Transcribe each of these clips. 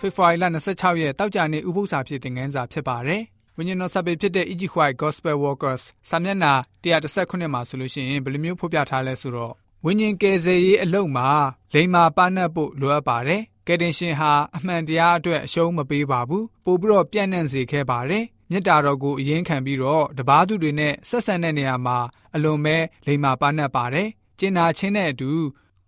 ဖေဖော်ဝါရီလ26ရက်တောက်ကြနေ့ဥပုသ္စာဖြစ်တဲ့ငန်းစာဖြစ်ပါတယ်။ဝိညာဉ်တော်စာပေဖြစ်တဲ့ Egypt White Gospel Workers စာမျက်နှာ139မှာဆိုလို့ရှိရင်ဘယ်လိုမျိုးဖော်ပြထားလဲဆိုတော့ဝိညာဉ်ကယ်ဆယ်ရေးအလုံးမှာလိမ္မာပန်းနှပ်ဖို့လိုအပ်ပါတယ်။ကယ်တင်ရှင်ဟာအမှန်တရားအတွက်အရှုံးမပေးပါဘူး။ပို့ပြီးတော့ပြန့်နှံ့စေခဲ့ပါတယ်။မေတ္တာတော်ကိုအရင်ခံပြီးတော့တပားသူတွေနဲ့ဆက်ဆံတဲ့နေရာမှာအလွန်ပဲလိမ္မာပန်းနှပ်ပါတယ်။ကျင်နာချင်းတဲ့အတူ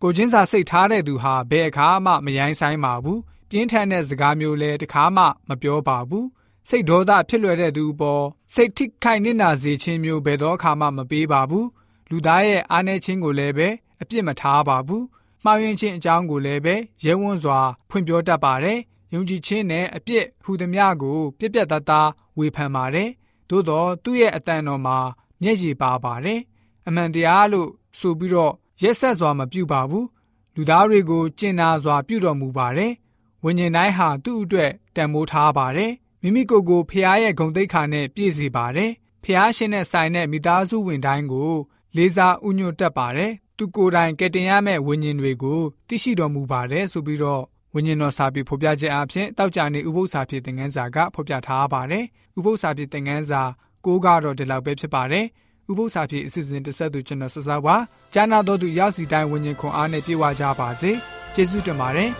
ကိုချင်းစာစိတ်ထားတဲ့သူဟာဘယ်အခါမှမယိုင်းဆိုင်ပါဘူး ပြင်းထန်တဲ့စကားမျိုးလည်းတခါမှမပြောပါဘူးစိတ်ဒေါသဖြစ်လွယ်တဲ့သူပေါ်စိတ်ထိခိုက်နစ်နာစေခြင်းမျိုးဘယ်တော့အခါမှမပေးပါဘူးလူသားရဲ့အားနည်းခြင်းကိုလည်းပဲအပြစ်မထားပါဘူးမှားယွင်းခြင်းအကြောင်းကိုလည်းပဲရဲဝံ့စွာဖွင့်ပြောတတ်ပါတယ်ယုံကြည်ခြင်းနဲ့အပြစ်ဟူသည်များကိုပြက်ပြက်သားသားဝေဖန်ပါတယ်သို့တော့သူ့ရဲ့အတန်တော်မှာမျက်ရည်ပါပါတယ်အမှန်တရားလို့ဆိုပြီးတော့ရက်ဆက်စွာမပြုပါဘူးလူသားတွေကိုကျင်နာစွာပြုတော်မူပါတယ် ဝိညာဉ်တိုင်းဟာသူ့အတွက်တန်ဖိုးထားပါတယ်မိမိကိုယ်ကိုဖះရဲ့ဂုံတိတ်ခါနဲ့ပြည့်စေပါတယ်ဖះရှင်နဲ့ဆိုင်တဲ့မိသားစုဝင်တိုင်းကိုလေးစားဥညွတ်တတ်ပါတယ်သူကိုယ်တိုင်ကယ်တင်ရမယ့်ဝိညာဉ်တွေကိုသိရှိတော်မူပါတယ်ဆိုပြီးတော့ဝိညာဉ်တော်စာပေဖော်ပြခြင်းအပြင်တောက်ကြနေဥပု္ပ္ပစာဖြစ်တဲ့ငန်းစာကဖော်ပြထားပါတယ်ဥပု္ပ္ပစာဖြစ်တဲ့ငန်းစာကိုးကတော့ဒီလောက်ပဲဖြစ်ပါတယ်ဥပု္ပ္ပစာဖြစ်အစီအစဉ်တစ်ဆက်သူကျွန်တော်ဆဆပါကျမ်းနာတော်သူရောက်စီတိုင်းဝิญဉ်ခွန်အားနဲ့ပြေဝကြပါစေကျေးဇူးတင်ပါတယ်